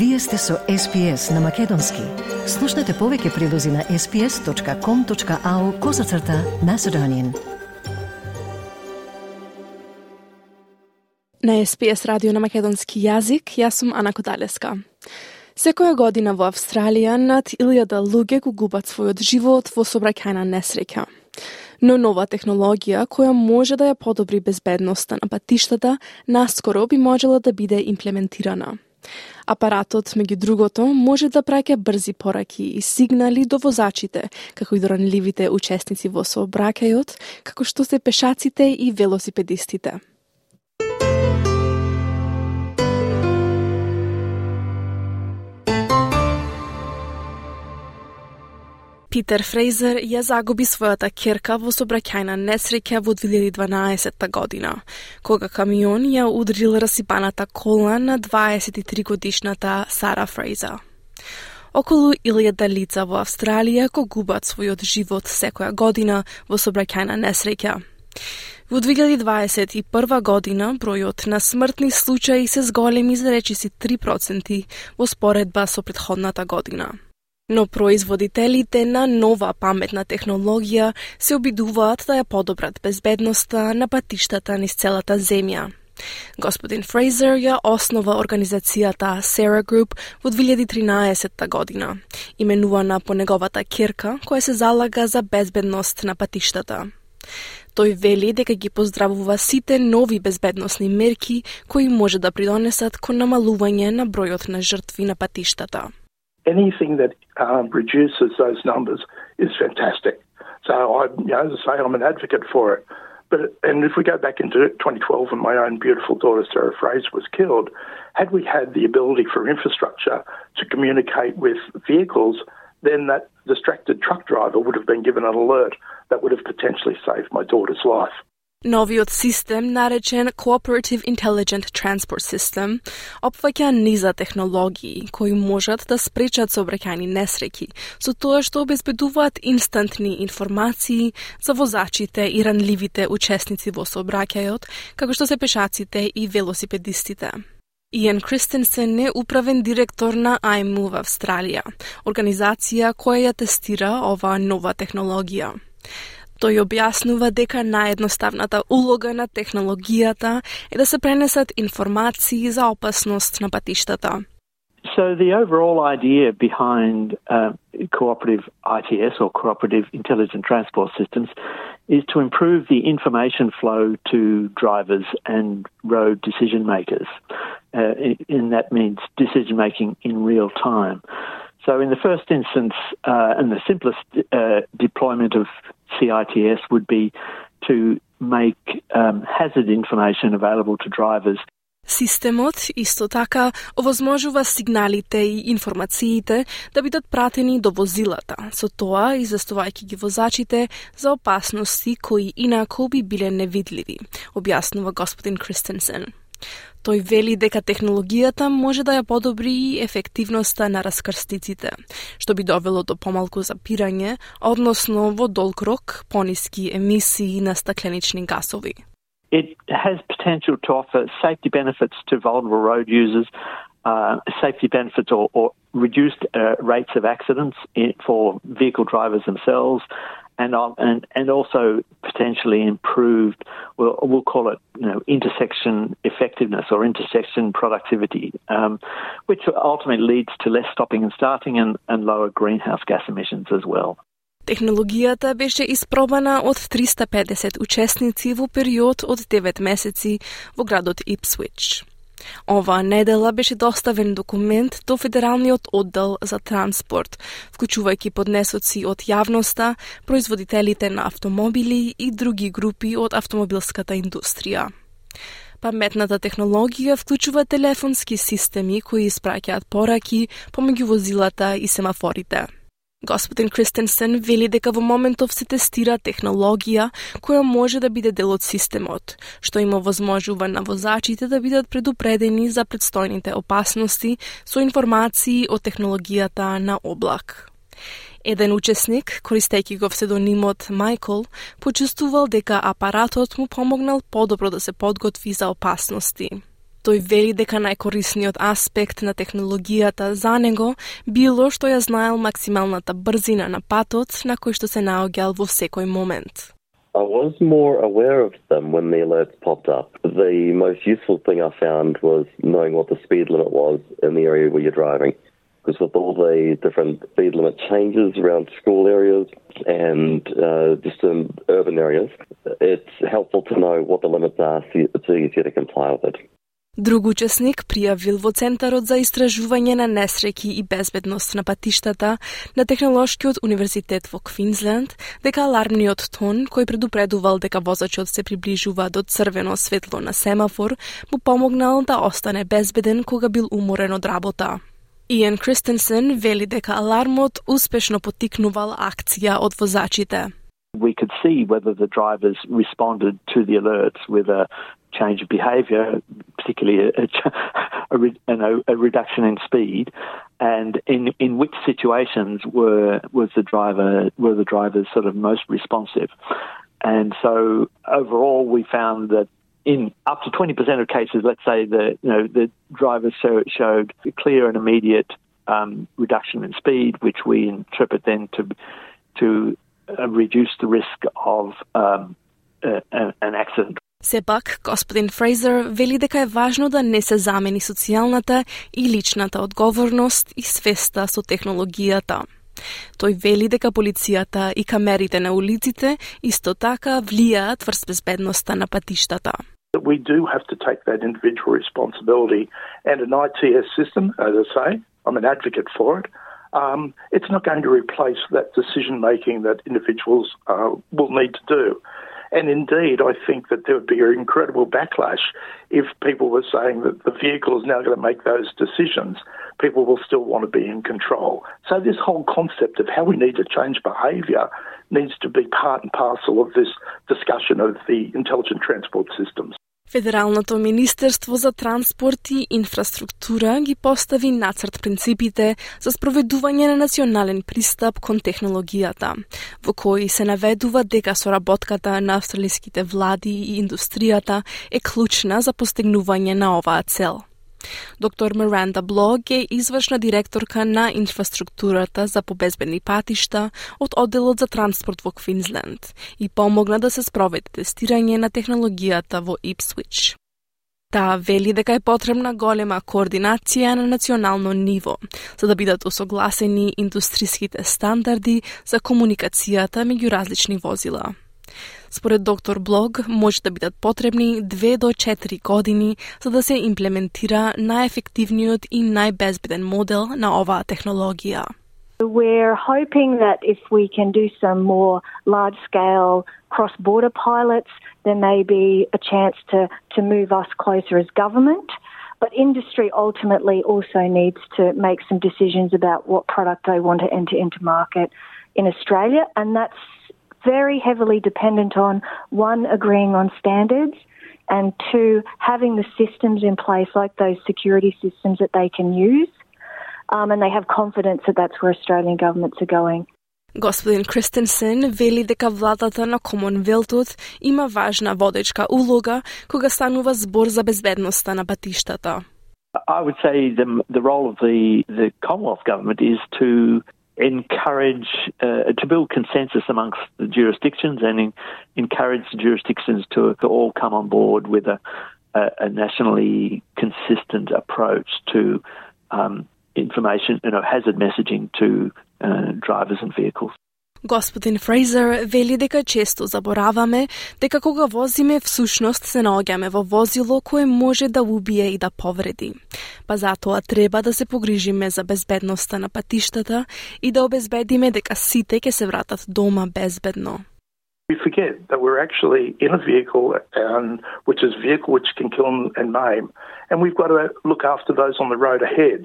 Вие сте со SPS на Македонски. Слушнете повеќе прилози на sps.com.au козацрта на Седонин. На SPS радио на македонски јазик, јас сум Ана Кодалеска. Секоја година во Австралија над илјада луѓе го губат својот живот во собраќајна несреќа. Но нова технологија која може да ја подобри безбедноста на патиштата, наскоро би можела да биде имплементирана. Апаратот, меѓу другото, може да праќа брзи пораки и сигнали до возачите, како и до ранливите учесници во сообраќајот, како што се пешаците и велосипедистите. Питер Фрейзер ја загуби својата керка во собраќајна несреќа во 2012 година, кога камион ја удрил расипаната кола на 23 годишната Сара Фрейзер. Околу 1000 лица во Австралија го губат својот живот секоја година во собраќајна несреќа. Во 2021 година бројот на смртни случаи се зголеми за речиси 3% во споредба со предходната година но производителите на нова паметна технологија се обидуваат да ја подобрат безбедноста на патиштата низ целата земја. Господин Фрейзер ја основа организацијата Sarah Group во 2013 година, именувана по неговата керка која се залага за безбедност на патиштата. Тој вели дека ги поздравува сите нови безбедносни мерки кои може да придонесат кон намалување на бројот на жртви на патиштата. Anything that um, reduces those numbers is fantastic. So I, you know, as I say, I'm an advocate for it. But and if we go back into 2012 when my own beautiful daughter Sarah Fraser was killed, had we had the ability for infrastructure to communicate with vehicles, then that distracted truck driver would have been given an alert that would have potentially saved my daughter's life. Новиот систем, наречен Cooperative Intelligent Transport System, опфаќа низа технологии кои можат да спречат сообраќајни несреќи, со тоа што обезбедуваат инстантни информации за возачите и ранливите учесници во сообраќајот, како што се пешаците и велосипедистите. Иен Кристенсен е управен директор на IMOVE Австралија, организација која ја тестира оваа нова технологија. Тој објаснува дека наједноставната улога на технологијата е да се пренесат информации за опасност на патиштата. So the overall idea behind uh, cooperative ITS or cooperative intelligent transport systems is to improve the information flow to drivers and road decision makers. Uh, and that means decision making in real time. So, in the first instance, uh, and the simplest uh, deployment of CITS would be to make um, hazard information available to drivers Системот исто така овозможува сигналите и информациите да бидат пратени до возилата, со тоа известувајќи ги возачите за опасности кои инаку би биле невидливи, објаснува господин Кристенсен. Тој вели дека технологијата може да ја подобри и ефективноста на раскрстиците, што би довело до помалку запирање, односно во долг рок пониски емисии на стакленични гасови. It has potential to offer safety benefits to vulnerable road users, uh, safety benefits or, or reduced uh, rates of accidents in, for vehicle drivers themselves, and and and also potentially improved. We'll, we'll call it you know intersection effectiveness or intersection productivity, um, which ultimately leads to less stopping and starting and, and lower greenhouse gas emissions as well. Технологијата беше испробана од 350 учесници во период од 9 месеци во градот Ипсвич. Оваа недела беше доставен документ до Федералниот оддел за транспорт, вклучувајќи поднесоци од јавноста, производителите на автомобили и други групи од автомобилската индустрија. Паметната технологија вклучува телефонски системи кои испраќаат пораки помеѓу возилата и семафорите. Господин Кристенсен вели дека во моментов се тестира технологија која може да биде дел од системот, што има возможува на возачите да бидат предупредени за предстојните опасности со информации од технологијата на облак. Еден учесник, користејќи го псевдонимот Майкл, почувствувал дека апаратот му помогнал подобро да се подготви за опасности. Тој вели дека најкорисниот аспект на технологијата за него било што ја знаел максималната брзина на патот на кој што се наоѓал во секој момент. I was more aware of them when the alerts popped up. The most useful thing I found was knowing what the speed limit was in the area where you're driving. Because with all the different speed limit changes around school areas and uh, just in urban areas, it's helpful to know what the limits are so it's easier to comply with it. Друг учесник пријавил во Центарот за истражување на несреќи и безбедност на патиштата на Технолошкиот универзитет во Квинсленд дека алармниот тон кој предупредувал дека возачот се приближува до црвено светло на семафор му помогнал да остане безбеден кога бил уморен од работа. Иен Кристенсен вели дека алармот успешно потикнувал акција од возачите. we could see whether the drivers responded to the alerts with a change of behaviour, particularly a, a, a, a, reduction in speed, and in in which situations were was the driver were the drivers sort of most responsive, and so overall we found that in up to twenty percent of cases, let's say the you know the drivers show, showed clear and immediate um, reduction in speed, which we interpret then to to uh, reduce the risk of um, an accident. Сепак, господин Фрейзер вели дека е важно да не се замени социјалната и личната одговорност и свеста со технологијата. Тој вели дека полицијата и камерите на улиците исто така влијаат врз безбедноста на патиштата. We do have to take that individual responsibility and an ITS system, as I say, I'm an advocate for it. Um, it's not going to replace that decision making that individuals uh, will need to do. And indeed, I think that there would be an incredible backlash if people were saying that the vehicle is now going to make those decisions. People will still want to be in control. So, this whole concept of how we need to change behaviour needs to be part and parcel of this discussion of the intelligent transport systems. Федералното Министерство за транспорт и инфраструктура ги постави нацрт принципите за спроведување на национален пристап кон технологијата, во кои се наведува дека соработката на австралиските влади и индустријата е клучна за постигнување на оваа цел. Доктор Миранда Блог е извршна директорка на инфраструктурата за побезбедни патишта од одделот за транспорт во Квинсленд и помогна да се спроведе тестирање на технологијата во Ипсвич. Таа вели дека е потребна голема координација на национално ниво, за да бидат усогласени индустриските стандарди за комуникацијата меѓу различни возила. Според доктор Блог, може да бидат потребни 2 до 4 години за да се имплементира најефективниот и најбезбеден модел на оваа технологија. We're hoping that if we can do some more large scale cross border pilots, there may be a chance to, to move us closer as government. But industry ultimately also needs to make some decisions about what product they want to enter into market in Australia, and that's very heavily dependent on one, agreeing on standards, and two, having the systems in place, like those security systems that they can use, um, and they have confidence that that's where Australian governments are going. Господин Кристенсен вели дека владата на Комонвелтот има важна водечка улога кога станува збор за безбедноста на патиштата. I would say the, the role of the, the Commonwealth government is to encourage uh, to build consensus amongst the jurisdictions and in, encourage the jurisdictions to, to, all come on board with a, a, a nationally consistent approach to um, information, you know, hazard messaging to uh, drivers and vehicles. Господин Фрейзер вели дека често забораваме дека кога возиме всушност се наоѓаме во возило кое може да убие и да повреди. Па затоа треба да се погрижиме за безбедноста на патиштата и да обезбедиме дека сите ќе се вратат дома безбедно. We forget that we're actually in a vehicle and which is a vehicle which can kill and maim, and we've got to look after those on the road ahead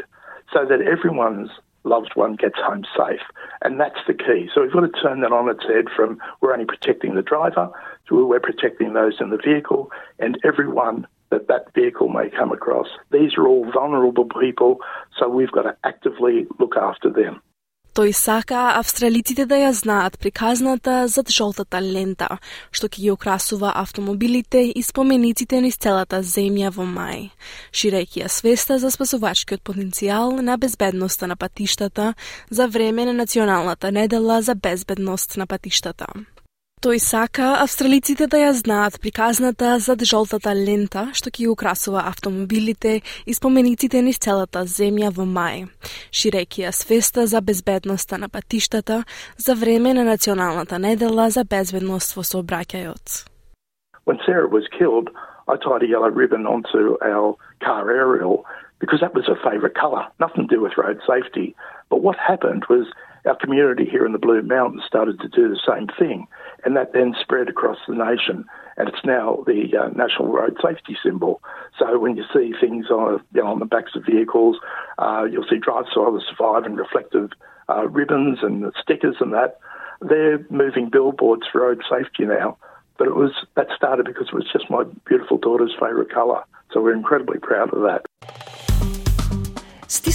so that everyone's loved one gets home safe. And that's the key. So we've got to turn that on its head from we're only protecting the driver to we're protecting those in the vehicle and everyone that that vehicle may come across. These are all vulnerable people, so we've got to actively look after them. Тој сака австралиците да ја знаат приказната зад жолтата лента, што ќе ги украсува автомобилите и спомениците низ целата земја во мај, ширејќи ја свеста за спасувачкиот потенцијал на безбедноста на патиштата за време на Националната недела за безбедност на патиштата. Тој сака австралиците да ја знаат приказната зад жолтата лента што ќе украсува автомобилите и спомениците низ целата земја во мај, ширејќи ја свеста за безбедноста на патиштата за време на Националната недела за безбедност во сообраќајот. When Sarah was killed, I tied a yellow ribbon onto our car aerial because that was her favourite colour. Nothing to do with road safety. But what happened was our community here in the Blue Mountains started to do the same thing, and that then spread across the nation, and it's now the uh, national road safety symbol. So when you see things on, you know, on the backs of vehicles, uh, you'll see Drive Others Survive and reflective uh, ribbons and stickers and that. They're moving billboards for road safety now, but it was that started because it was just my beautiful daughter's favourite colour. So we're incredibly proud of that.